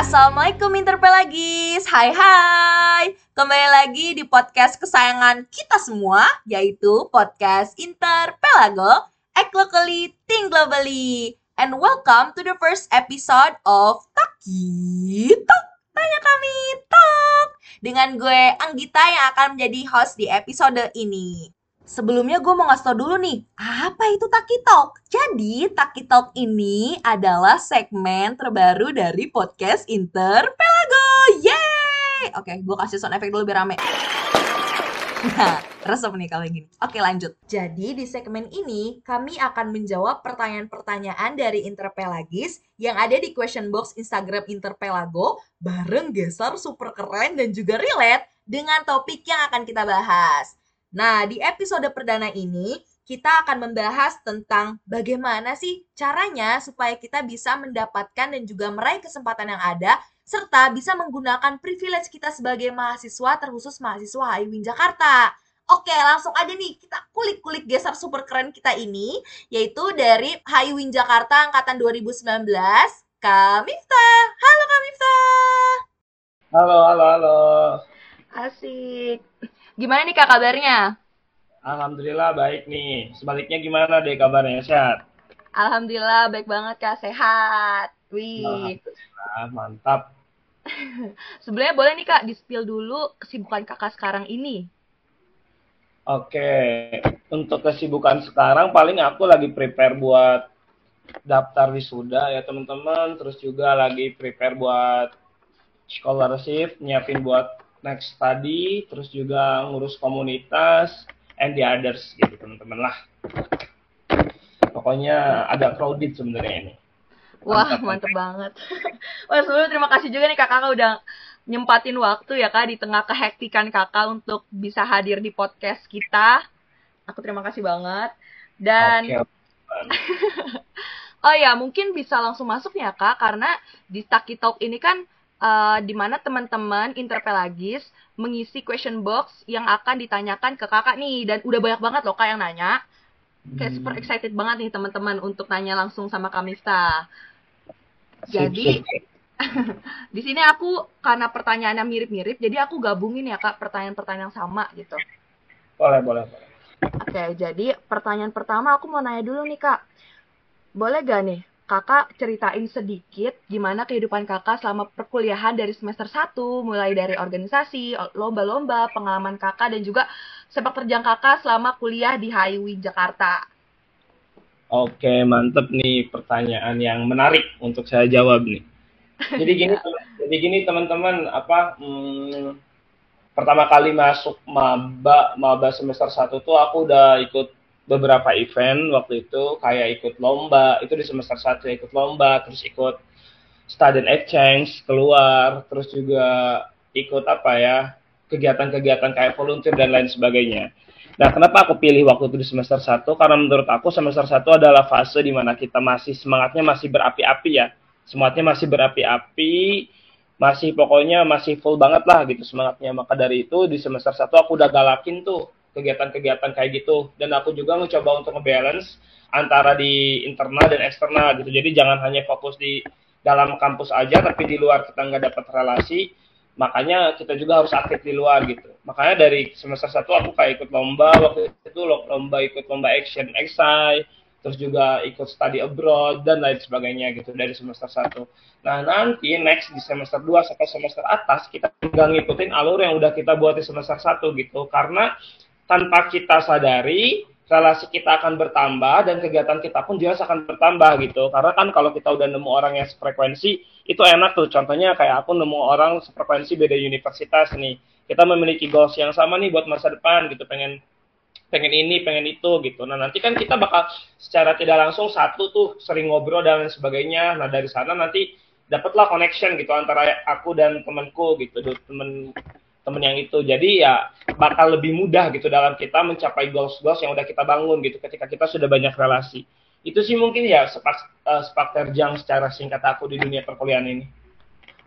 Assalamualaikum Interpelagis. Hai hai. Kembali lagi di podcast kesayangan kita semua Yaitu podcast Interpelago Act locally, think globally. And welcome to the first episode of Taki Talk. Tanya kami Talk. Dengan gue Anggita yang akan menjadi host di episode ini Sebelumnya gue mau ngasih tau dulu nih, apa itu Taki Talk? Jadi, Taki Talk ini adalah segmen terbaru dari podcast Interpelago. Yeay! Oke, gue kasih sound effect dulu biar rame. Nah, resep nih kalau. Oke, lanjut. Jadi, di segmen ini, kami akan menjawab pertanyaan-pertanyaan dari Interpelagis yang ada di question box Instagram Interpelago bareng geser super keren dan juga relate dengan topik yang akan kita bahas. Nah, di episode perdana ini kita akan membahas tentang bagaimana sih caranya supaya kita bisa mendapatkan dan juga meraih kesempatan yang ada serta bisa menggunakan privilege kita sebagai mahasiswa terkhusus mahasiswa HIWIN Jakarta. Oke, langsung aja nih kita kulik-kulik geser super keren kita ini yaitu dari HIWIN Jakarta angkatan 2019, Kak Miftah. Halo Kak Miftah. Halo, halo, halo. Asik. Gimana nih kak kabarnya? Alhamdulillah baik nih. Sebaliknya gimana deh kabarnya? Sehat? Alhamdulillah baik banget kak, sehat. Wih. Alhamdulillah, mantap. Sebenarnya boleh nih kak, di-spill dulu kesibukan kakak sekarang ini. Oke, untuk kesibukan sekarang paling aku lagi prepare buat daftar wisuda ya teman-teman. Terus juga lagi prepare buat scholarship, nyiapin buat next study, terus juga ngurus komunitas, and the others gitu teman-teman lah. Pokoknya ada crowded sebenarnya ini. Wah, mantep, banget. Wah, sebelumnya terima kasih juga nih kakak udah nyempatin waktu ya kak di tengah kehektikan kakak untuk bisa hadir di podcast kita. Aku terima kasih banget. Dan okay. oh ya, mungkin bisa langsung masuk ya kak karena di Taki Talk ini kan uh, di mana teman-teman interpelagis mengisi question box yang akan ditanyakan ke kakak nih dan udah banyak banget loh kak yang nanya kayak hmm. super excited banget nih teman-teman untuk tanya langsung sama Kamista. Jadi di sini aku karena pertanyaannya mirip-mirip, jadi aku gabungin ya kak pertanyaan-pertanyaan yang sama gitu. Boleh, boleh, boleh. Oke, jadi pertanyaan pertama aku mau nanya dulu nih kak, boleh gak nih kakak ceritain sedikit gimana kehidupan kakak selama perkuliahan dari semester 1, mulai dari organisasi, lomba-lomba, pengalaman kakak, dan juga sepak terjang kakak selama kuliah di HIW Jakarta. Oke, mantep nih pertanyaan yang menarik untuk saya jawab nih. Jadi gini, jadi gini teman-teman, apa hmm, pertama kali masuk maba maba semester 1 tuh aku udah ikut beberapa event waktu itu kayak ikut lomba itu di semester satu ikut lomba terus ikut student exchange keluar terus juga ikut apa ya kegiatan-kegiatan kayak volunteer dan lain sebagainya. Nah, kenapa aku pilih waktu itu di semester satu Karena menurut aku semester satu adalah fase di mana kita masih semangatnya masih berapi-api ya. Semangatnya masih berapi-api, masih pokoknya masih full banget lah gitu semangatnya. Maka dari itu di semester satu aku udah galakin tuh kegiatan-kegiatan kayak gitu. Dan aku juga mencoba untuk ngebalance antara di internal dan eksternal gitu. Jadi jangan hanya fokus di dalam kampus aja tapi di luar kita nggak dapat relasi makanya kita juga harus aktif di luar gitu. Makanya dari semester satu aku kayak ikut lomba waktu itu lomba ikut lomba action XI terus juga ikut study abroad dan lain sebagainya gitu dari semester satu. Nah nanti next di semester 2 sampai semester atas kita nggak ngikutin alur yang udah kita buat di semester satu gitu. Karena tanpa kita sadari relasi kita akan bertambah dan kegiatan kita pun jelas akan bertambah gitu. Karena kan kalau kita udah nemu orang yang sefrekuensi, itu enak tuh. Contohnya kayak aku nemu orang sefrekuensi beda universitas nih. Kita memiliki goals yang sama nih buat masa depan gitu, pengen pengen ini, pengen itu gitu. Nah, nanti kan kita bakal secara tidak langsung satu tuh sering ngobrol dan sebagainya. Nah, dari sana nanti dapatlah connection gitu antara aku dan temanku gitu, temen temen yang itu. Jadi ya bakal lebih mudah gitu dalam kita mencapai goals-goals yang udah kita bangun gitu ketika kita sudah banyak relasi. Itu sih mungkin ya sepak, uh, sepak terjang secara singkat aku di dunia perkuliahan ini.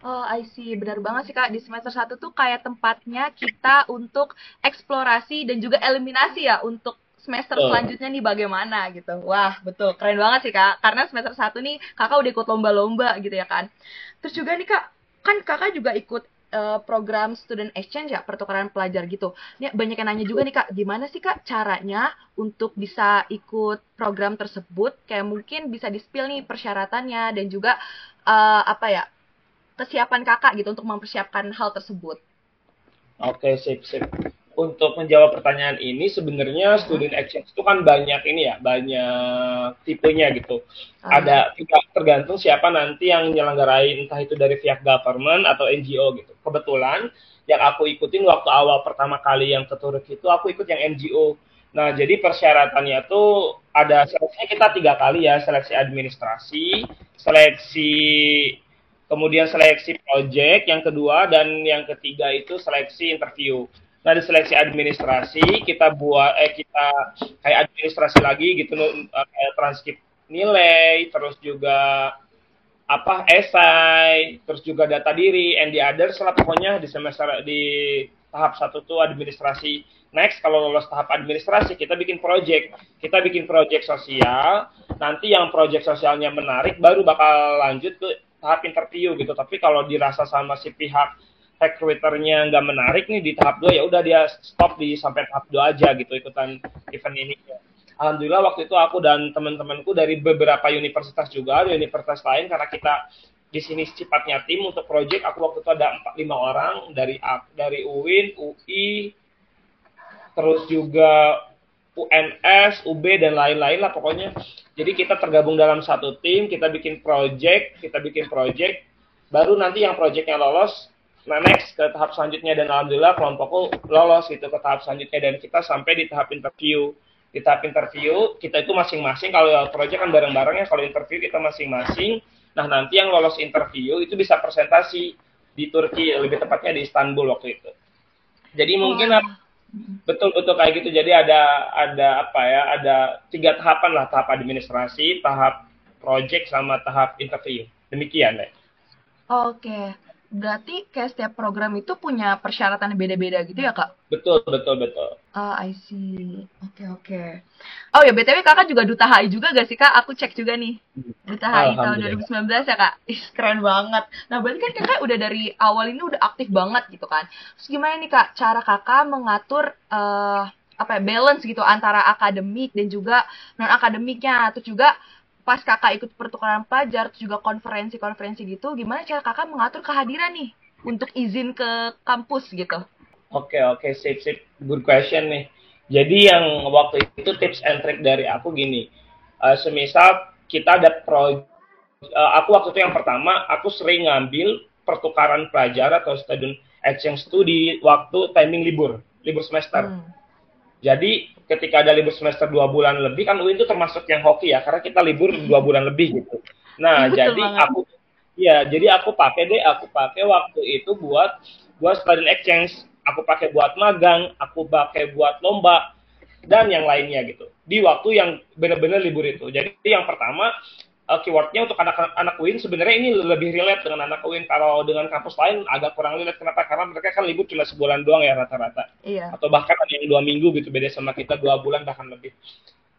Oh, I see. Benar banget sih, Kak. Di semester 1 tuh kayak tempatnya kita untuk eksplorasi dan juga eliminasi ya untuk semester oh. selanjutnya nih bagaimana gitu. Wah, betul. Keren banget sih, Kak. Karena semester 1 nih Kakak udah ikut lomba-lomba gitu ya kan. Terus juga nih, Kak, kan kakak juga ikut uh, program student exchange ya pertukaran pelajar gitu. Ini banyak yang nanya juga nih kak, gimana sih kak caranya untuk bisa ikut program tersebut? Kayak mungkin bisa di spill nih persyaratannya dan juga uh, apa ya kesiapan kakak gitu untuk mempersiapkan hal tersebut. Oke, sip sip untuk menjawab pertanyaan ini sebenarnya student exchange itu kan banyak ini ya banyak tipenya gitu. Uh. ada tergantung siapa nanti yang nyelenggarain entah itu dari pihak government atau NGO gitu. Kebetulan yang aku ikutin waktu awal pertama kali yang ke Turki itu aku ikut yang NGO nah jadi persyaratannya tuh ada seleksi kita tiga kali ya seleksi administrasi seleksi kemudian seleksi project yang kedua dan yang ketiga itu seleksi interview Nah di seleksi administrasi kita buat eh kita kayak administrasi lagi gitu eh, kayak transkrip nilai, terus juga apa esai, terus juga data diri, and the others lah pokoknya di semester di tahap satu tuh administrasi. Next kalau lolos tahap administrasi kita bikin project, kita bikin project sosial. Nanti yang project sosialnya menarik baru bakal lanjut ke tahap interview gitu. Tapi kalau dirasa sama si pihak recruiternya nggak menarik nih di tahap dua ya udah dia stop di sampai tahap dua aja gitu ikutan event ini. Alhamdulillah waktu itu aku dan teman-temanku dari beberapa universitas juga, universitas lain karena kita di sini sifatnya tim untuk project. Aku waktu itu ada empat lima orang dari dari UIN, UI, terus juga UNS, UB dan lain-lain lah pokoknya. Jadi kita tergabung dalam satu tim, kita bikin project, kita bikin project, baru nanti yang projectnya lolos Nah next ke tahap selanjutnya dan alhamdulillah kelompokku lolos gitu ke tahap selanjutnya dan kita sampai di tahap interview. Di tahap interview kita itu masing-masing kalau project kan bareng-bareng ya kalau interview kita masing-masing. Nah nanti yang lolos interview itu bisa presentasi di Turki lebih tepatnya di Istanbul waktu itu. Jadi mungkin betul betul kayak gitu. Jadi ada ada apa ya ada tiga tahapan lah tahap administrasi, tahap project sama tahap interview. Demikian deh. Oke berarti kayak setiap program itu punya persyaratan beda-beda gitu ya kak? Betul betul betul. Ah I see. Oke okay, oke. Okay. Oh ya btw kakak juga duta HI juga gak sih kak? Aku cek juga nih. Duta HI tahun 2019 ya kak? Ih keren banget. Nah berarti kan kakak udah dari awal ini udah aktif banget gitu kan? Terus gimana nih kak cara kakak mengatur uh, apa ya balance gitu antara akademik dan juga non akademiknya? Terus juga pas kakak ikut pertukaran pelajar terus juga konferensi-konferensi gitu gimana cara kakak mengatur kehadiran nih untuk izin ke kampus gitu? Oke okay, oke okay, sip sip. Good question nih. Jadi yang waktu itu tips and trick dari aku gini. Uh, semisal kita ada pro uh, aku waktu itu yang pertama aku sering ngambil pertukaran pelajar atau student exchange studi waktu timing libur libur semester. Hmm. Jadi ketika ada libur semester dua bulan lebih kan UIN itu termasuk yang hoki ya karena kita libur dua bulan lebih gitu. Nah Betul jadi banget. aku ya jadi aku pakai deh aku pakai waktu itu buat buat student exchange aku pakai buat magang aku pakai buat lomba dan yang lainnya gitu di waktu yang benar-benar libur itu. Jadi yang pertama uh, keywordnya untuk anak-anak UIN sebenarnya ini lebih relate dengan anak UIN kalau dengan kampus lain agak kurang relate. Kenapa? Karena mereka kan libur cuma sebulan doang ya rata-rata. Iya. atau bahkan ada yang dua minggu gitu beda sama kita dua bulan bahkan lebih.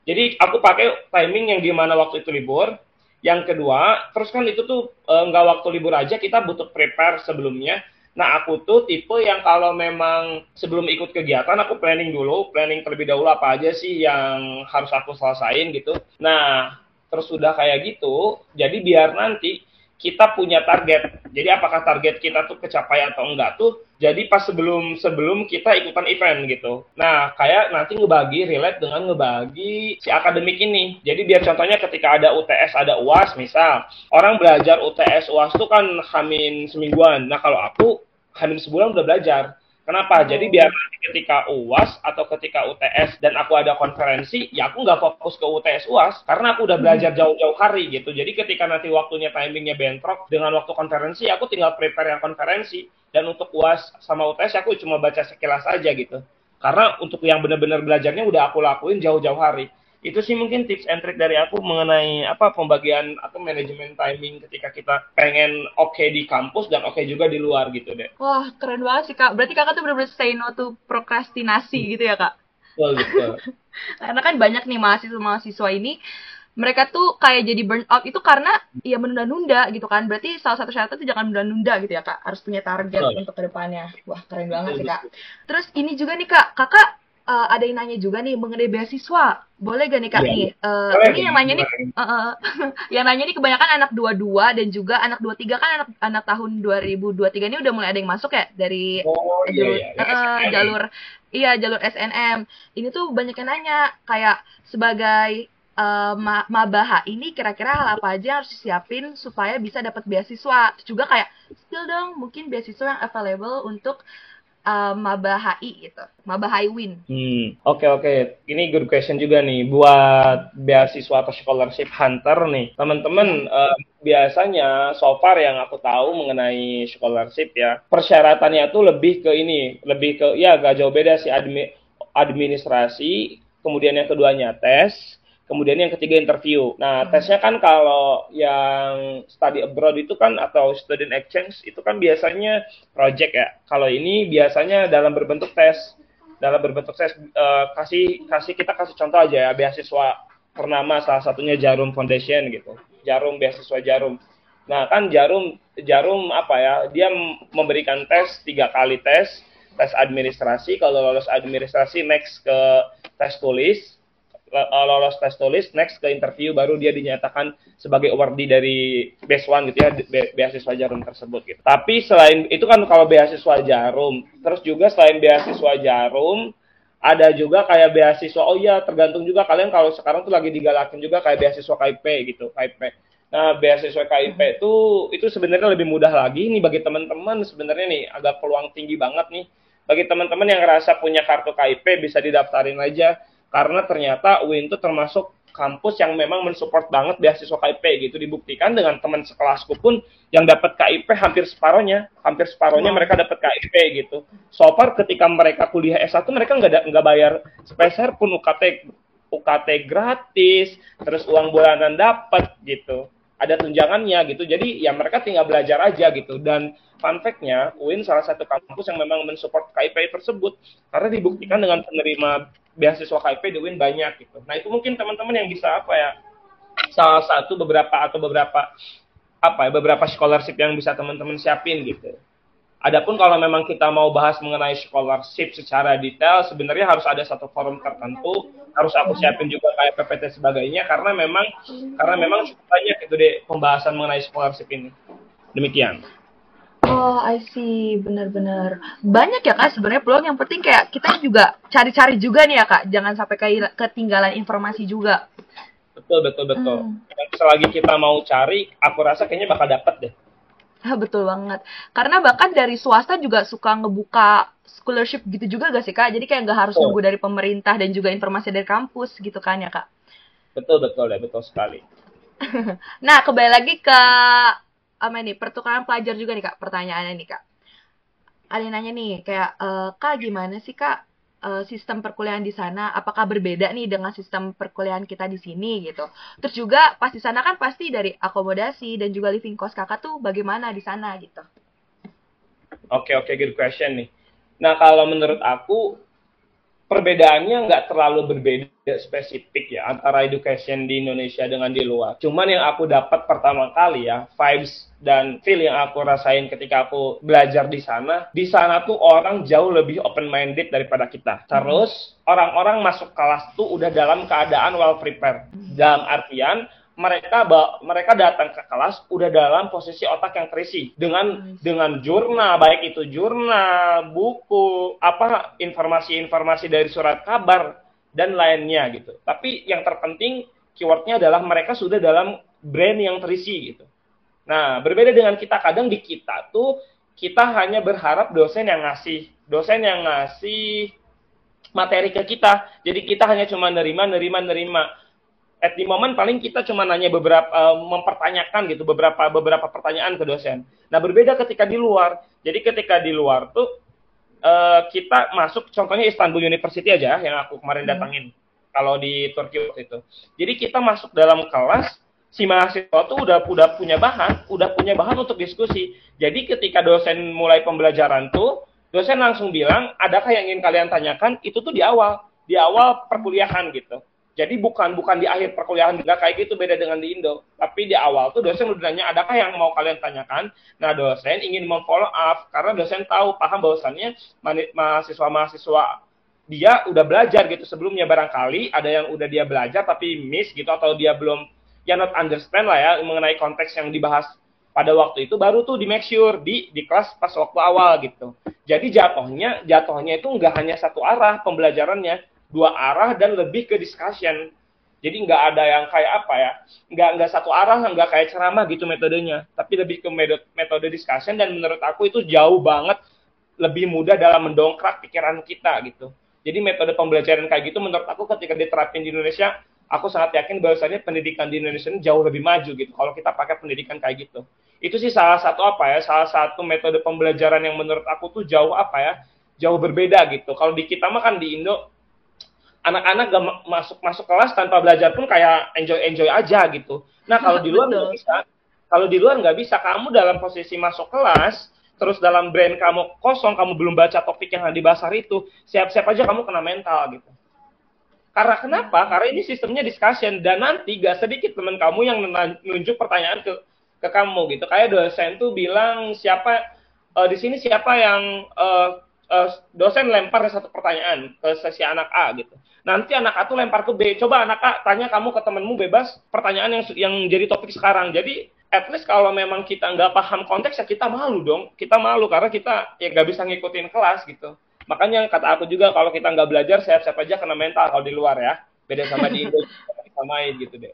Jadi aku pakai timing yang di mana waktu itu libur. Yang kedua terus kan itu tuh eh, nggak waktu libur aja kita butuh prepare sebelumnya. Nah, aku tuh tipe yang kalau memang sebelum ikut kegiatan, aku planning dulu, planning terlebih dahulu apa aja sih yang harus aku selesain gitu. Nah, terus sudah kayak gitu, jadi biar nanti kita punya target. Jadi apakah target kita tuh kecapai atau enggak tuh jadi pas sebelum sebelum kita ikutan event gitu. Nah, kayak nanti ngebagi relate dengan ngebagi si akademik ini. Jadi biar contohnya ketika ada UTS, ada UAS misal, orang belajar UTS UAS tuh kan hamin semingguan. Nah, kalau aku hamin sebulan udah belajar. Kenapa? Oh. Jadi biar ketika UAS atau ketika UTS dan aku ada konferensi, ya aku nggak fokus ke UTS UAS karena aku udah belajar hmm. jauh-jauh hari gitu. Jadi ketika nanti waktunya timingnya bentrok dengan waktu konferensi, aku tinggal prepare yang konferensi dan untuk UAS sama UTS aku cuma baca sekilas aja gitu. Karena untuk yang benar-benar belajarnya udah aku lakuin jauh-jauh hari itu sih mungkin tips and trick dari aku mengenai apa pembagian atau manajemen timing ketika kita pengen oke okay di kampus dan oke okay juga di luar gitu deh. Wah keren banget sih kak. Berarti kakak tuh benar-benar say no to prokrastinasi hmm. gitu ya kak? Betul betul. Karena kan banyak nih mahasiswa-mahasiswa ini mereka tuh kayak jadi burn out itu karena ya menunda-nunda gitu kan. Berarti salah satu syaratnya tuh jangan menunda-nunda gitu ya kak. Harus punya target Betul. untuk ke depannya. Wah keren banget sih Betul, kak. Terus ini juga nih kak, kakak eh, ada yang nanya juga nih mengenai beasiswa. Boleh gak nih kak Iya. nih? Boleh ini yang nanya nih, eh, yang nanya nih kebanyakan anak 22 dan juga anak 23 kan anak anak tahun 2023 ini udah mulai ada yang masuk ya dari Oh iya jalur iya. eh, eh, jalur iya jalur SNM ini tuh banyak yang nanya kayak sebagai eh, ma maba ini kira-kira hal apa aja yang harus disiapin supaya bisa dapat beasiswa juga kayak still dong mungkin beasiswa yang available untuk eh, maba HI gitu maba HI win Hmm, oke oke. Ini good question juga nih buat beasiswa atau scholarship hunter nih. Teman-teman eh, biasanya so far yang aku tahu mengenai scholarship ya, persyaratannya tuh lebih ke ini, lebih ke ya gak jauh beda sih admi- administrasi, kemudian yang keduanya tes, kemudian yang ketiga interview. Nah, tesnya kan kalau yang study abroad itu kan atau student exchange itu kan biasanya project ya. Kalau ini biasanya dalam berbentuk tes. Dalam berbentuk tes eh, kasih kasih kita kasih contoh aja ya beasiswa ternama salah satunya Jarum Foundation gitu. Jarum beasiswa Jarum. Nah kan Jarum Jarum apa ya dia memberikan tes tiga kali tes tes administrasi. Kalau lolos administrasi next ke tes tulis lolos tes tulis next ke interview baru dia dinyatakan sebagai awardee dari best one gitu ya be- beasiswa jarum tersebut gitu. Tapi selain itu kan kalau beasiswa jarum terus juga selain beasiswa jarum ada juga kayak beasiswa oh iya tergantung juga kalian kalau sekarang tuh lagi digalakin juga kayak beasiswa KIP gitu KIP nah beasiswa KIP itu itu sebenarnya lebih mudah lagi nih bagi teman-teman sebenarnya nih agak peluang tinggi banget nih. Bagi teman-teman yang ngerasa punya kartu KIP bisa didaftarin aja karena ternyata UIN itu termasuk kampus yang memang mensupport banget beasiswa KIP gitu. Dibuktikan dengan teman sekelasku pun yang dapat KIP hampir separohnya. Hampir separohnya Wow. mereka dapat KIP gitu. So far ketika mereka kuliah S1 mereka nggak nggak bayar sepeser pun UKT UKT gratis terus uang bulanan dapat gitu. Ada tunjangannya gitu. Jadi ya mereka tinggal belajar aja gitu. Dan fun fact-nya UIN salah satu kampus yang memang mensupport KIP tersebut. Karena dibuktikan dengan penerima beasiswa KIP di UIN banyak gitu nah itu mungkin teman-teman yang bisa apa ya salah satu beberapa atau beberapa apa ya beberapa scholarship yang bisa teman-teman siapin gitu Adapun kalau memang kita mau bahas mengenai scholarship secara detail, sebenarnya harus ada satu forum tertentu, harus aku siapin juga kayak PPT sebagainya, karena memang karena memang cukup banyak itu deh pembahasan mengenai scholarship ini. Demikian. Oh, I see, benar-benar banyak ya kak sebenarnya peluang yang penting kayak kita juga cari-cari juga nih ya kak, jangan sampai ketinggalan informasi juga. Betul betul betul. Hmm. Dan selagi kita mau cari, aku rasa kayaknya bakal dapat deh. Ah, betul banget. Karena bahkan dari swasta juga suka ngebuka scholarship gitu juga gak sih kak? Jadi kayak nggak harus Betul. nunggu dari pemerintah dan juga informasi dari kampus gitu kan ya kak? Betul betul ya betul sekali. Nah, kembali lagi ke apa nih pertukaran pelajar juga nih kak pertanyaannya nih kak. Ada nanya nih kayak eh, kak gimana sih kak eh, sistem perkuliahan di sana? Apakah berbeda nih dengan sistem perkuliahan kita di sini gitu? Terus juga pas di sana kan pasti dari akomodasi dan juga living cost kakak tuh bagaimana di sana gitu? Oke oke good question nih. Nah kalau menurut aku perbedaannya nggak terlalu berbeda spesifik ya antara education di Indonesia dengan di luar. Cuman yang aku dapat pertama kali ya vibes dan feel yang aku rasain ketika aku belajar di sana, di sana tuh orang jauh lebih open minded daripada kita. Terus orang-orang masuk kelas tuh udah dalam keadaan well prepared. Dalam artian mereka mereka datang ke kelas udah dalam posisi otak yang terisi. Dengan dengan jurnal baik itu jurnal buku apa informasi-informasi dari surat kabar dan lainnya gitu. Tapi yang terpenting keywordnya adalah mereka sudah dalam brain yang terisi gitu. Nah berbeda dengan kita kadang di kita tuh kita hanya berharap dosen yang ngasih dosen yang ngasih materi ke kita. Jadi kita hanya cuma nerima nerima nerima at the moment paling kita cuma nanya beberapa eh, mempertanyakan gitu beberapa beberapa pertanyaan ke dosen. Nah berbeda ketika di luar. Jadi ketika di luar tuh eh, kita masuk contohnya Istanbul University aja yang aku kemarin datangin kalau di Turki waktu itu. Jadi kita masuk dalam kelas si mahasiswa tuh udah udah punya bahan, udah punya bahan untuk diskusi. Jadi ketika dosen mulai pembelajaran tuh dosen langsung bilang adakah yang ingin kalian tanyakan itu tuh di awal di awal perkuliahan gitu Jadi bukan bukan di akhir perkuliahan nggak kayak gitu beda dengan di Indo. Tapi di awal tuh dosen udah nanya adakah yang mau kalian tanyakan. Nah dosen ingin memfollow up karena dosen tahu paham bahwasannya mahasiswa-mahasiswa dia udah belajar gitu sebelumnya barangkali ada yang udah dia belajar tapi miss gitu atau dia belum ya not understand lah ya mengenai konteks yang dibahas pada waktu itu baru tuh di make sure di di kelas pas waktu awal gitu. Jadi jatuhnya jatuhnya itu nggak hanya satu arah pembelajarannya, dua arah dan lebih ke discussion. Jadi nggak ada yang kayak apa ya, nggak nggak satu arah, nggak kayak ceramah gitu metodenya, tapi lebih ke metode, discussion dan menurut aku itu jauh banget lebih mudah dalam mendongkrak pikiran kita gitu. Jadi metode pembelajaran kayak gitu menurut aku ketika diterapin di Indonesia aku sangat yakin bahwasannya pendidikan di Indonesia ini jauh lebih maju gitu kalau kita pakai pendidikan kayak gitu. Itu sih salah satu apa ya, salah satu metode pembelajaran yang menurut aku tuh jauh apa ya, jauh berbeda gitu. Kalau di kita mah kan di Indo anak-anak gak masuk masuk kelas tanpa belajar pun kayak enjoy enjoy aja gitu. Nah kalau di luar nggak bisa, kalau di luar nggak bisa, kamu dalam posisi masuk kelas, terus dalam brain kamu kosong, kamu belum baca topik yang dibahas hari itu, siap-siap aja kamu kena mental gitu. Karena kenapa? Karena ini sistemnya discussion dan nanti gak sedikit teman kamu yang nunjuk pertanyaan ke ke kamu gitu. Kayak dosen tuh bilang siapa uh, di sini siapa yang uh, uh, dosen lempar satu pertanyaan ke sesi anak A gitu. Nanti anak A tuh lempar ke B. Coba anak A tanya kamu ke temenmu bebas pertanyaan yang yang jadi topik sekarang. Jadi at least kalau memang kita nggak paham konteks ya kita malu dong. Kita malu karena kita ya nggak bisa ngikutin kelas gitu. Makanya kata aku juga kalau kita nggak belajar siap-siap aja kena mental kalau di luar ya. Beda sama di Indo main gitu deh.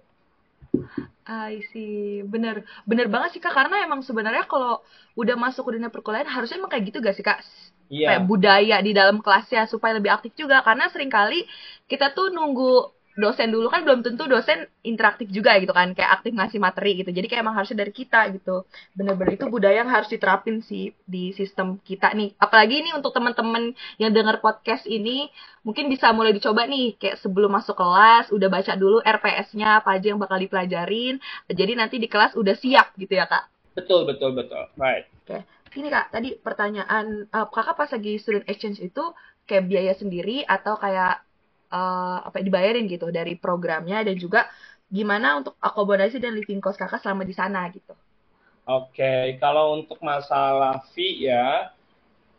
I see, bener, bener banget sih kak. Karena emang sebenarnya kalau udah masuk ke dunia perkuliahan harusnya emang kayak gitu gak sih kak? Iya. Kayak budaya di dalam kelasnya supaya lebih aktif juga. Karena sering kali kita tuh nunggu dosen dulu kan belum tentu dosen interaktif juga gitu kan kayak aktif ngasih materi gitu. Jadi kayak emang harusnya dari kita gitu. Bener-bener itu budaya yang harus diterapin sih di sistem kita nih. Apalagi ini untuk teman-teman yang dengar podcast ini mungkin bisa mulai dicoba nih. Kayak sebelum masuk kelas udah baca dulu RPS-nya apa aja yang bakal dipelajarin. Jadi nanti di kelas udah siap gitu ya kak? Betul betul betul. Right. Oke ini kak tadi pertanyaan uh, kakak pas lagi student exchange itu kayak biaya sendiri atau kayak uh, apa dibayarin gitu dari programnya dan juga gimana untuk akomodasi dan living cost kakak selama di sana gitu. Oke, okay. kalau untuk masalah fee ya,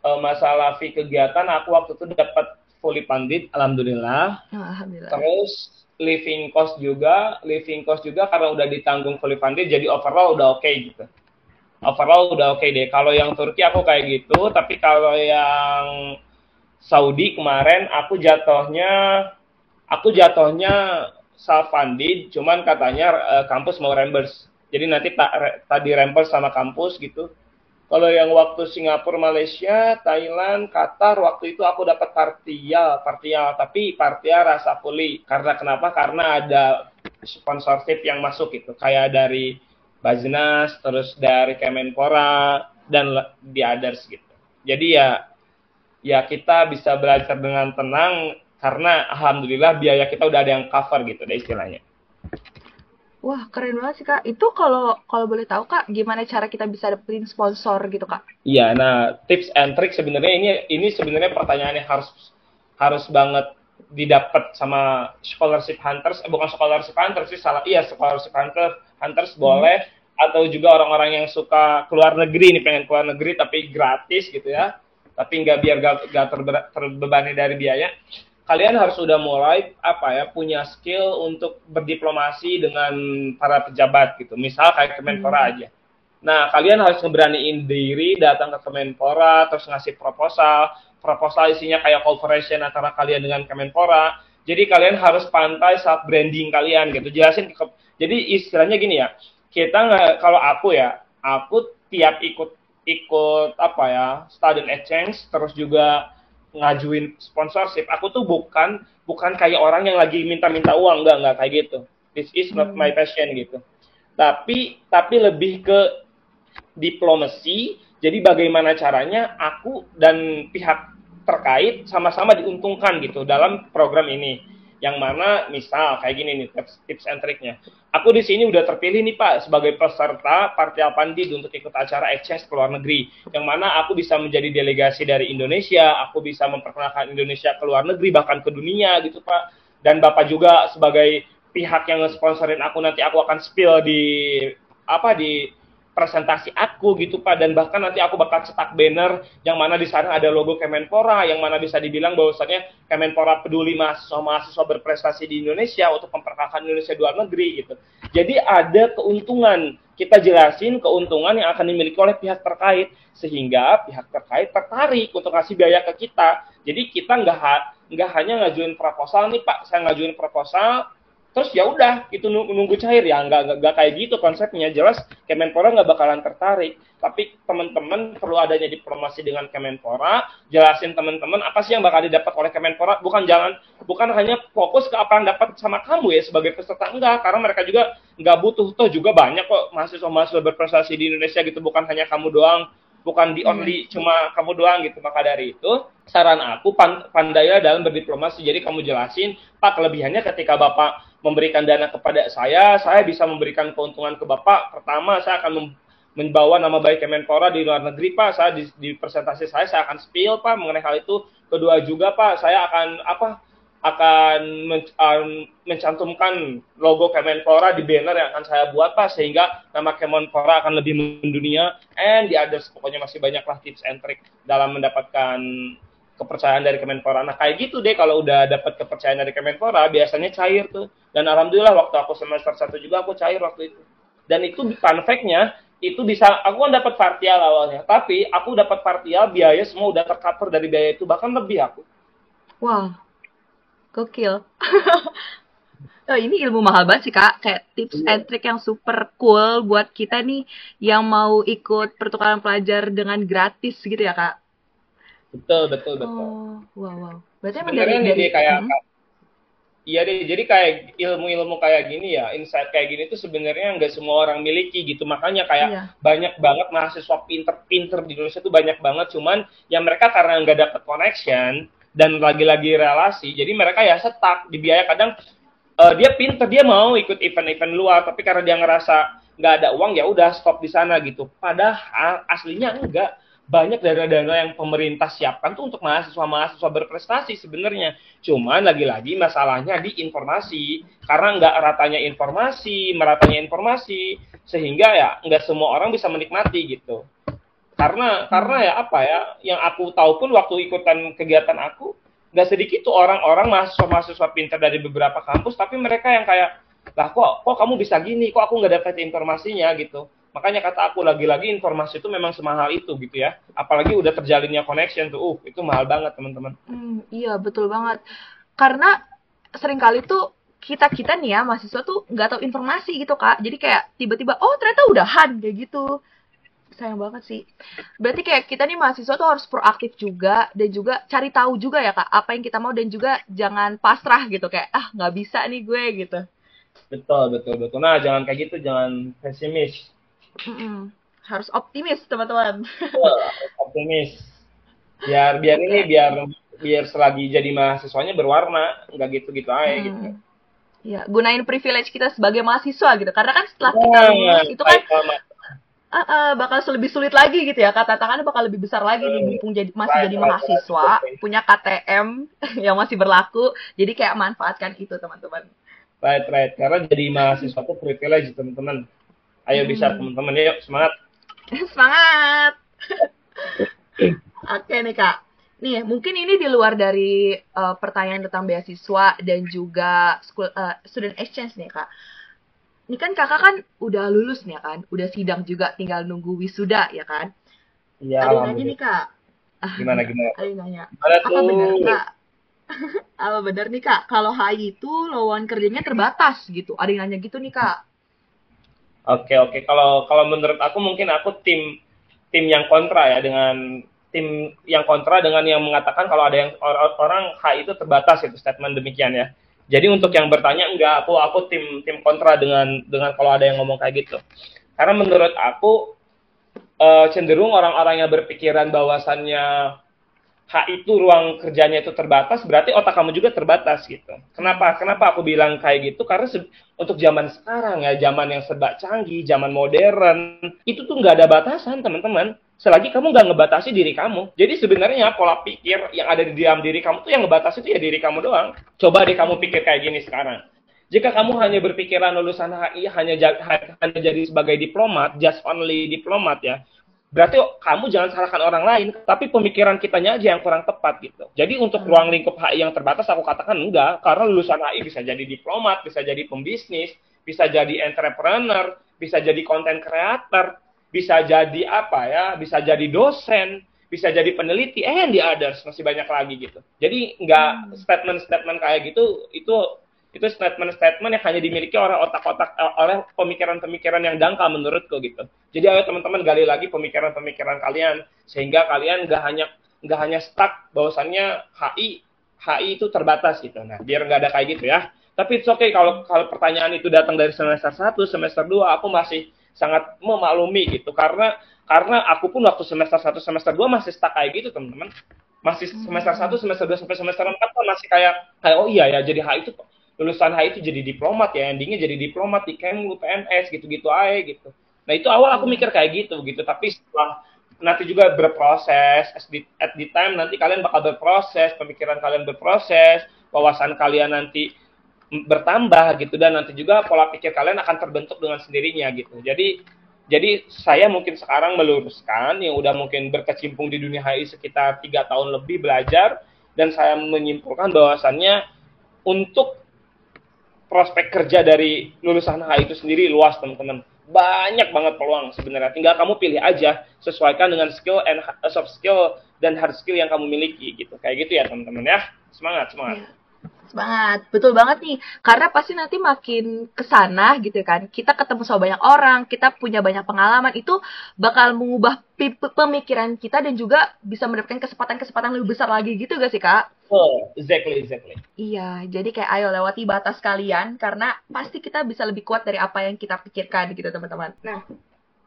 uh, masalah fee kegiatan aku waktu itu dapat fully funded, alhamdulillah. Alhamdulillah. Terus living cost juga, living cost juga karena udah ditanggung fully funded, jadi overall udah oke okay, gitu. Overall udah oke okay deh. Kalau yang Turki aku kayak gitu, tapi kalau yang Saudi kemarin aku jatuhnya aku jatuhnya self funded cuman katanya uh, kampus mau reimburse. Jadi nanti tak tadi reimburse sama kampus gitu. Kalau yang waktu Singapura Malaysia Thailand Qatar waktu itu aku dapat partial partial. Tapi partial rasa fully karena kenapa? Karena ada sponsorship yang masuk gitu. Kayak dari Baznas terus dari Kemenpora dan di others gitu jadi ya ya kita bisa belajar dengan tenang karena alhamdulillah biaya kita udah ada yang cover gitu deh istilahnya. Wah keren banget sih kak. Itu kalau kalau boleh tahu kak, gimana cara kita bisa dapetin sponsor gitu kak? Iya, nah tips and trick sebenarnya ini ini sebenarnya pertanyaan yang harus harus banget didapat sama scholarship hunters, eh, bukan scholarship hunters sih salah, iya scholarship hunters hunters hmm. boleh atau juga orang-orang yang suka keluar negeri nih pengen keluar negeri tapi gratis gitu ya tapi nggak biar gak, gak terbebani dari biaya kalian harus sudah mulai apa ya punya skill untuk berdiplomasi dengan para pejabat gitu misal kayak Kemenpora hmm. aja nah kalian harus ngeberaniin diri datang ke Kemenpora terus ngasih proposal proposal isinya kayak cooperation antara kalian dengan Kemenpora. Jadi kalian harus pantai saat branding kalian gitu. Jelasin ke, jadi istilahnya gini ya kita nggak kalau aku ya aku tiap ikut ikut apa ya student exchange terus juga ngajuin sponsorship aku tuh bukan bukan kayak orang yang lagi minta-minta uang. Enggak enggak kayak gitu. This is not my hmm. passion gitu. Tapi tapi lebih ke diplomasi jadi bagaimana caranya aku dan pihak terkait sama-sama diuntungkan gitu dalam program ini yang mana misal kayak gini nih tips, tips and triknya. Aku di sini udah terpilih nih Pak sebagai peserta Partai Pandit untuk ikut acara exchange ke luar negeri. Yang mana aku bisa menjadi delegasi dari Indonesia, aku bisa memperkenalkan Indonesia ke luar negeri bahkan ke dunia gitu Pak. dan bapak juga sebagai pihak yang sponsorin aku nanti aku akan spill di apa di presentasi aku gitu Pak dan bahkan nanti aku bakal cetak banner yang mana di sana ada logo Kemenpora yang mana bisa dibilang bahwasannya Kemenpora peduli mahasiswa-mahasiswa berprestasi di Indonesia untuk memperkenalkan Indonesia di luar negeri gitu. Jadi ada keuntungan kita jelasin keuntungan yang akan dimiliki oleh pihak terkait sehingga pihak terkait tertarik untuk kasih biaya ke kita. Jadi kita nggak nggak hanya ngajuin proposal nih Pak, saya ngajuin proposal terus ya udah itu nunggu, cair. Ya nggak nggak kayak gitu konsepnya. Jelas Kemenpora nggak bakalan tertarik. Tapi teman-teman perlu adanya diplomasi dengan Kemenpora. Jelasin teman-teman apa sih yang bakal didapat oleh Kemenpora? Bukan jangan bukan hanya fokus ke apa yang dapat sama kamu ya sebagai peserta. Enggak karena mereka juga nggak butuh. Toh juga banyak kok mahasiswa-mahasiswa berprestasi di Indonesia gitu. Bukan hanya kamu doang bukan di only hmm. cuma kamu doang gitu maka dari itu saran aku pandailah dalam berdiplomasi jadi kamu jelasin pak kelebihannya ketika bapak memberikan dana kepada saya saya bisa memberikan keuntungan ke bapak pertama saya akan membawa nama baik Kemenpora di luar negeri Pak. Saya di, di presentasi saya saya akan spill Pak mengenai hal itu. Kedua juga Pak, saya akan apa akan men, um, mencantumkan logo Kemenpora di banner yang akan saya buat Pak sehingga nama Kemenpora akan lebih mendunia and di others pokoknya masih banyaklah tips and trick dalam mendapatkan kepercayaan dari Kemenpora. Nah kayak gitu deh kalau udah dapat kepercayaan dari Kemenpora biasanya cair tuh. Dan alhamdulillah waktu aku semester satu juga aku cair waktu itu. Dan itu fun fact-nya itu bisa aku kan dapat partial awalnya, tapi aku dapat partial biaya semua udah tercover dari biaya itu bahkan lebih aku. Wow. Gokil. oh, ini ilmu mahal banget sih kak, kayak tips iya. and trick yang super cool buat kita nih yang mau ikut pertukaran pelajar dengan gratis gitu ya kak. Betul betul betul. Oh, wow wow. Berarti emang dari, dari kayak hmm? Iya deh, jadi kayak ilmu-ilmu kayak gini ya, insight kayak gini tuh sebenarnya nggak semua orang miliki gitu. Makanya kayak iya. banyak banget mahasiswa pinter-pinter di Indonesia tuh banyak banget. Cuman yang mereka karena nggak dapet connection, dan lagi-lagi relasi jadi mereka ya setak di biaya kadang uh, dia pinter dia mau ikut event-event luar tapi karena dia ngerasa nggak ada uang ya udah stop di sana gitu padahal aslinya enggak banyak dana-dana yang pemerintah siapkan tuh untuk mahasiswa-mahasiswa berprestasi sebenarnya. Cuman lagi-lagi masalahnya di informasi. Karena nggak ratanya informasi, meratanya informasi, sehingga ya nggak semua orang bisa menikmati gitu karena karena ya apa ya yang aku tahu pun waktu ikutan kegiatan aku nggak sedikit tuh orang-orang mahasiswa-mahasiswa pintar dari beberapa kampus tapi mereka yang kayak lah kok kok kamu bisa gini? Kok aku nggak dapat informasinya? gitu. Makanya kata aku lagi-lagi informasi itu memang semahal itu gitu ya. Apalagi udah terjalinnya connection tuh uh itu mahal banget teman-teman. Hmm, iya betul banget. Karena sering kali tuh kita kita nih ya mahasiswa tuh nggak tahu informasi gitu kak. Jadi kayak tiba-tiba oh ternyata udahan kayak gitu sayang banget sih. Berarti kayak kita nih mahasiswa tuh harus proaktif juga dan juga cari tahu juga ya kak apa yang kita mau dan juga jangan pasrah gitu kayak ah nggak bisa nih gue gitu. Betul betul betul. Nah jangan kayak gitu jangan pesimis. Mm -mm. Harus optimis teman-teman. optimis. Biar biar ini biar biar selagi jadi mahasiswanya berwarna nggak gitu-gitu aja hmm. gitu. Ya, gunain privilege kita sebagai mahasiswa gitu. Karena kan setelah kita nah, lulus itu kan uh, uh, bakal lebih sulit lagi gitu ya kata tangannya bakal lebih besar lagi nih mumpung jadi masih jadi mahasiswa punya KTM yang masih berlaku jadi kayak manfaatkan itu teman-teman. Right right karena jadi mahasiswa tuh privilege teman-teman. Ayo hmm. bisa teman-teman. Yuk semangat. Semangat! Oke nih kak. Nih mungkin ini di luar dari uh, pertanyaan tentang beasiswa dan juga school uh, student exchange nih kak ini kan kakak kan udah lulus nih ya kan, udah sidang juga, tinggal nunggu wisuda ya kan? Iya. Ada nanya nih kak. Gimana gimana? Ada nanya. Gimana apa benar kak? apa benar nih kak? Kalau HI itu lowongan kerjanya terbatas gitu. Ada yang nanya gitu nih kak. Oke oke. Kalau kalau menurut aku mungkin aku tim tim yang kontra ya dengan tim yang kontra dengan yang mengatakan kalau ada yang orang HI itu terbatas itu statement demikian ya. Jadi untuk yang bertanya enggak, aku aku tim tim kontra dengan dengan kalau ada yang ngomong kayak gitu. Karena menurut aku uh, cenderung orang-orang yang berpikiran bahwasannya hak itu ruang kerjanya itu terbatas, berarti otak kamu juga terbatas gitu. Kenapa? Kenapa aku bilang kayak gitu? Karena untuk zaman sekarang ya, zaman yang serba canggih, zaman modern, itu tuh nggak ada batasan teman-teman selagi kamu nggak ngebatasi diri kamu. Jadi sebenarnya pola pikir yang ada di dalam diri kamu tuh yang ngebatasi itu ya diri kamu doang. Coba deh kamu pikir kayak gini sekarang. Jika kamu hanya berpikiran lulusan HI hanya hanya jadi sebagai diplomat, just only diplomat ya, berarti kamu jangan salahkan orang lain, tapi pemikiran kitanya aja yang kurang tepat gitu. Jadi untuk ruang lingkup HI yang terbatas aku katakan enggak, karena lulusan HI bisa jadi diplomat, bisa jadi pembisnis, bisa jadi entrepreneur, bisa jadi content creator, bisa jadi apa ya, bisa jadi dosen, bisa jadi peneliti, eh di others masih banyak lagi gitu. Jadi nggak statement-statement kayak gitu itu itu statement-statement yang hanya dimiliki oleh otak-otak eh, oleh pemikiran-pemikiran yang dangkal menurutku gitu. Jadi ayo teman-teman gali lagi pemikiran-pemikiran kalian sehingga kalian nggak hanya nggak hanya stuck bahwasannya HI HI itu terbatas gitu. Nah, biar nggak ada kayak gitu ya. Tapi it's okay kalau kalau pertanyaan itu datang dari semester 1, semester 2 aku masih sangat memaklumi gitu. Karena karena aku pun waktu semester 1 semester 2 masih stuck kayak gitu teman-teman. Masih semester 1 semester 2 sampai semester 4 kan masih kayak kayak oh iya ya jadi HI itu lulusan HI itu jadi diplomat ya endingnya jadi diplomat di Kemlu PNS gitu-gitu aja gitu. Nah itu awal aku mikir kayak gitu gitu. Tapi setelah nanti juga berproses at the, at the time nanti kalian bakal berproses pemikiran kalian berproses wawasan kalian nanti bertambah gitu dan nanti juga pola pikir kalian akan terbentuk dengan sendirinya gitu. Jadi jadi saya mungkin sekarang meluruskan yang udah mungkin berkecimpung di dunia HI sekitar tiga tahun lebih belajar dan saya menyimpulkan bahwasannya untuk prospek kerja dari lulusan HI itu sendiri luas teman-teman. Banyak banget peluang sebenarnya. Tinggal kamu pilih aja sesuaikan dengan skill and soft skill dan hard skill yang kamu miliki gitu. Kayak gitu ya teman-teman ya. Semangat semangat. Ya banget, betul banget nih. Karena pasti nanti makin ke sana gitu kan, kita ketemu sama banyak orang, kita punya banyak pengalaman, itu bakal mengubah pemikiran kita dan juga bisa mendapatkan kesempatan-kesempatan lebih besar lagi gitu gak sih kak? Oh, exactly, exactly. Iya, jadi kayak ayo lewati batas kalian, karena pasti kita bisa lebih kuat dari apa yang kita pikirkan gitu teman-teman. Nah,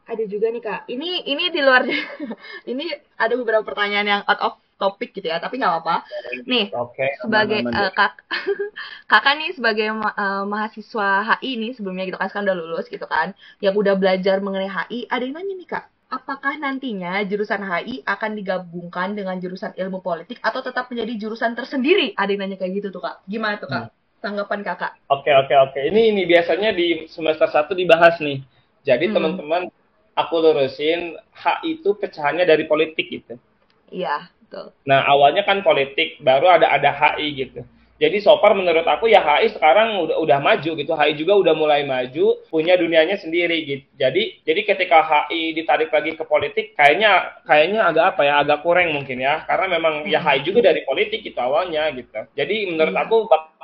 ada juga nih kak, ini ini di luar, ini ada beberapa pertanyaan yang out of topik gitu ya tapi nggak apa-apa. Nih okay, sebagai uh, kak kakak nih sebagai uh, mahasiswa HI nih sebelumnya gitu kan sekarang udah lulus gitu kan yang udah belajar mengenai HI ada yang nanya nih kak apakah nantinya jurusan HI akan digabungkan dengan jurusan ilmu politik atau tetap menjadi jurusan tersendiri? Ada yang nanya kayak gitu tuh kak. Gimana tuh kak hmm. tanggapan kakak? Oke okay, oke okay, oke. Okay. ini ini biasanya di semester satu dibahas nih. Jadi hmm. teman-teman aku lurusin HI itu pecahannya dari politik gitu. Iya Betul. Nah awalnya kan politik, baru ada ada HI gitu. Jadi so far menurut aku ya HI sekarang udah udah maju gitu. HI juga udah mulai maju, punya dunianya sendiri gitu. Jadi jadi ketika HI ditarik lagi ke politik kayaknya kayaknya agak apa ya, agak kurang mungkin ya. Karena memang ya HI juga dari politik gitu awalnya gitu. Jadi menurut hmm. aku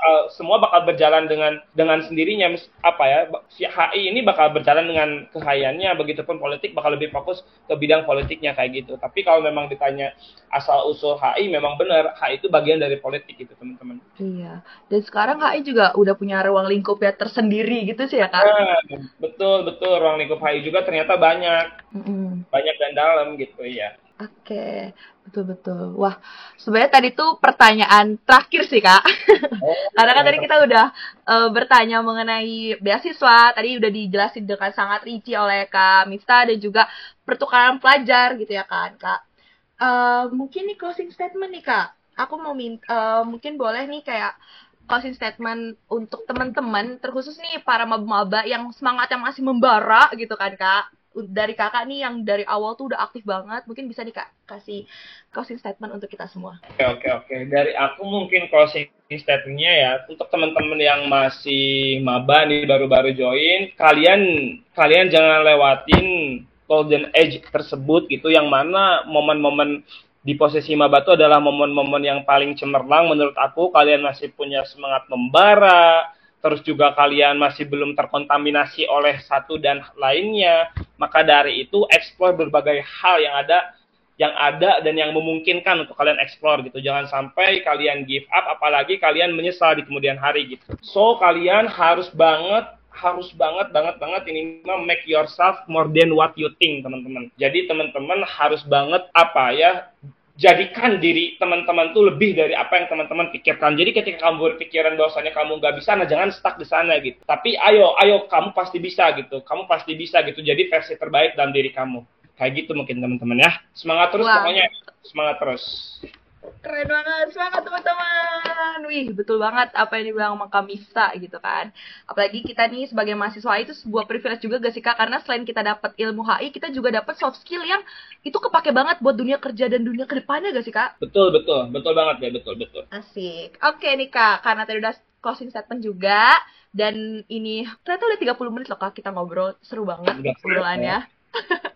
bakal semua bakal berjalan dengan dengan sendirinya. Apa ya si HI ini bakal berjalan dengan kehayannya. Begitupun politik bakal lebih fokus ke bidang politiknya kayak gitu. Tapi kalau memang ditanya asal usul HI memang benar. HI itu bagian dari politik gitu teman-teman. Iya. Dan sekarang HI juga udah punya ruang lingkup ya tersendiri gitu sih ya kan nah, betul betul. Ruang lingkup HI juga ternyata banyak. Mm -hmm. banyak dan dalam gitu ya Oke, betul-betul. Wah, sebenarnya tadi tuh pertanyaan terakhir sih kak. Oh, Karena kan tadi kita udah uh, bertanya mengenai beasiswa, tadi udah dijelasin dengan sangat rinci oleh kak Mista dan juga pertukaran pelajar gitu ya kan kak. Uh, mungkin nih closing statement nih kak. Aku mau minta, uh, mungkin boleh nih kayak closing statement untuk teman-teman, terkhusus nih para maba-maba yang semangatnya masih membara gitu kan kak dari kakak nih yang dari awal tuh udah aktif banget mungkin bisa nih kak kasih closing statement untuk kita semua. Oke oke oke. Dari aku mungkin closing statementnya ya untuk teman-teman yang masih maba nih baru-baru join kalian kalian jangan lewatin golden age tersebut gitu yang mana momen-momen di posisi maba itu adalah momen-momen yang paling cemerlang menurut aku. Kalian masih punya semangat membara terus juga kalian masih belum terkontaminasi oleh satu dan lainnya, maka dari itu explore berbagai hal yang ada yang ada dan yang memungkinkan untuk kalian explore gitu. Jangan sampai kalian give up apalagi kalian menyesal di kemudian hari gitu. So kalian harus banget harus banget banget banget ini make yourself more than what you think teman-teman. Jadi teman-teman harus banget apa ya jadikan diri teman-teman tuh lebih dari apa yang teman-teman pikirkan. Jadi ketika kamu berpikiran bahwasanya kamu nggak bisa, nah jangan stuck di sana gitu. Tapi ayo, ayo kamu pasti bisa gitu. Kamu pasti bisa gitu. Jadi versi terbaik dalam diri kamu. kayak gitu mungkin teman-teman ya semangat terus Wah. pokoknya semangat terus Keren banget, semangat teman-teman. Wih, betul banget apa yang dibilang sama Kak Mifta gitu kan. Apalagi kita nih sebagai mahasiswa itu sebuah privilege juga gak sih Kak? Karena selain kita dapat ilmu HI, kita juga dapat soft skill yang itu kepake banget buat dunia kerja dan dunia ke depannya gak sih Kak? betul betul betul banget ya betul betul Asik. Oke nih Kak, karena tadi udah closing statement juga. Dan ini ternyata udah 30 menit loh Kak kita ngobrol. Seru banget obrolannya.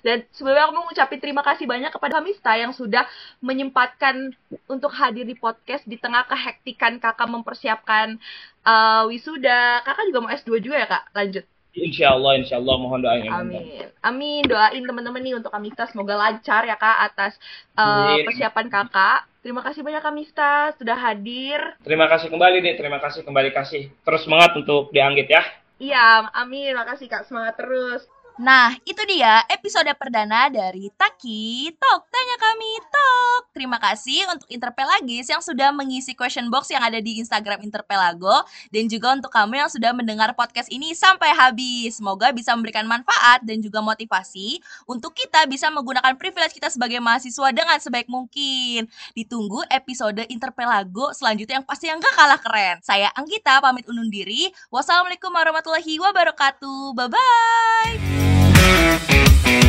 Dan sebelumnya aku mau ngucapin terima kasih banyak kepada Hamista yang sudah menyempatkan untuk hadir di podcast di tengah kehektikan kakak mempersiapkan uh, wisuda. Kakak juga mau S2 juga ya kak? Lanjut. Insya Allah, insya Allah mohon doanya. Amin. Amin. Doain teman-teman nih untuk Kamista semoga lancar ya kak atas uh, Amin. persiapan kakak. Terima kasih banyak Kamista sudah hadir. Terima kasih kembali nih, terima kasih kembali kasih. Terus semangat untuk dianggit ya. Iya, amin. Makasih kak. Semangat terus. Nah, itu dia episode perdana dari Taki Talk. Tanya kami Talk. Terima kasih untuk Interpelagis yang sudah mengisi question box yang ada di Instagram Interpelago. Dan juga untuk kamu yang sudah mendengar podcast ini sampai habis. Semoga bisa memberikan manfaat dan juga motivasi untuk kita bisa menggunakan privilege kita sebagai mahasiswa dengan sebaik mungkin. Ditunggu episode Interpelago selanjutnya yang pasti yang gak kalah keren. Saya Anggita pamit undur diri. Wassalamualaikum warahmatullahi wabarakatuh. Bye-bye. Thank you.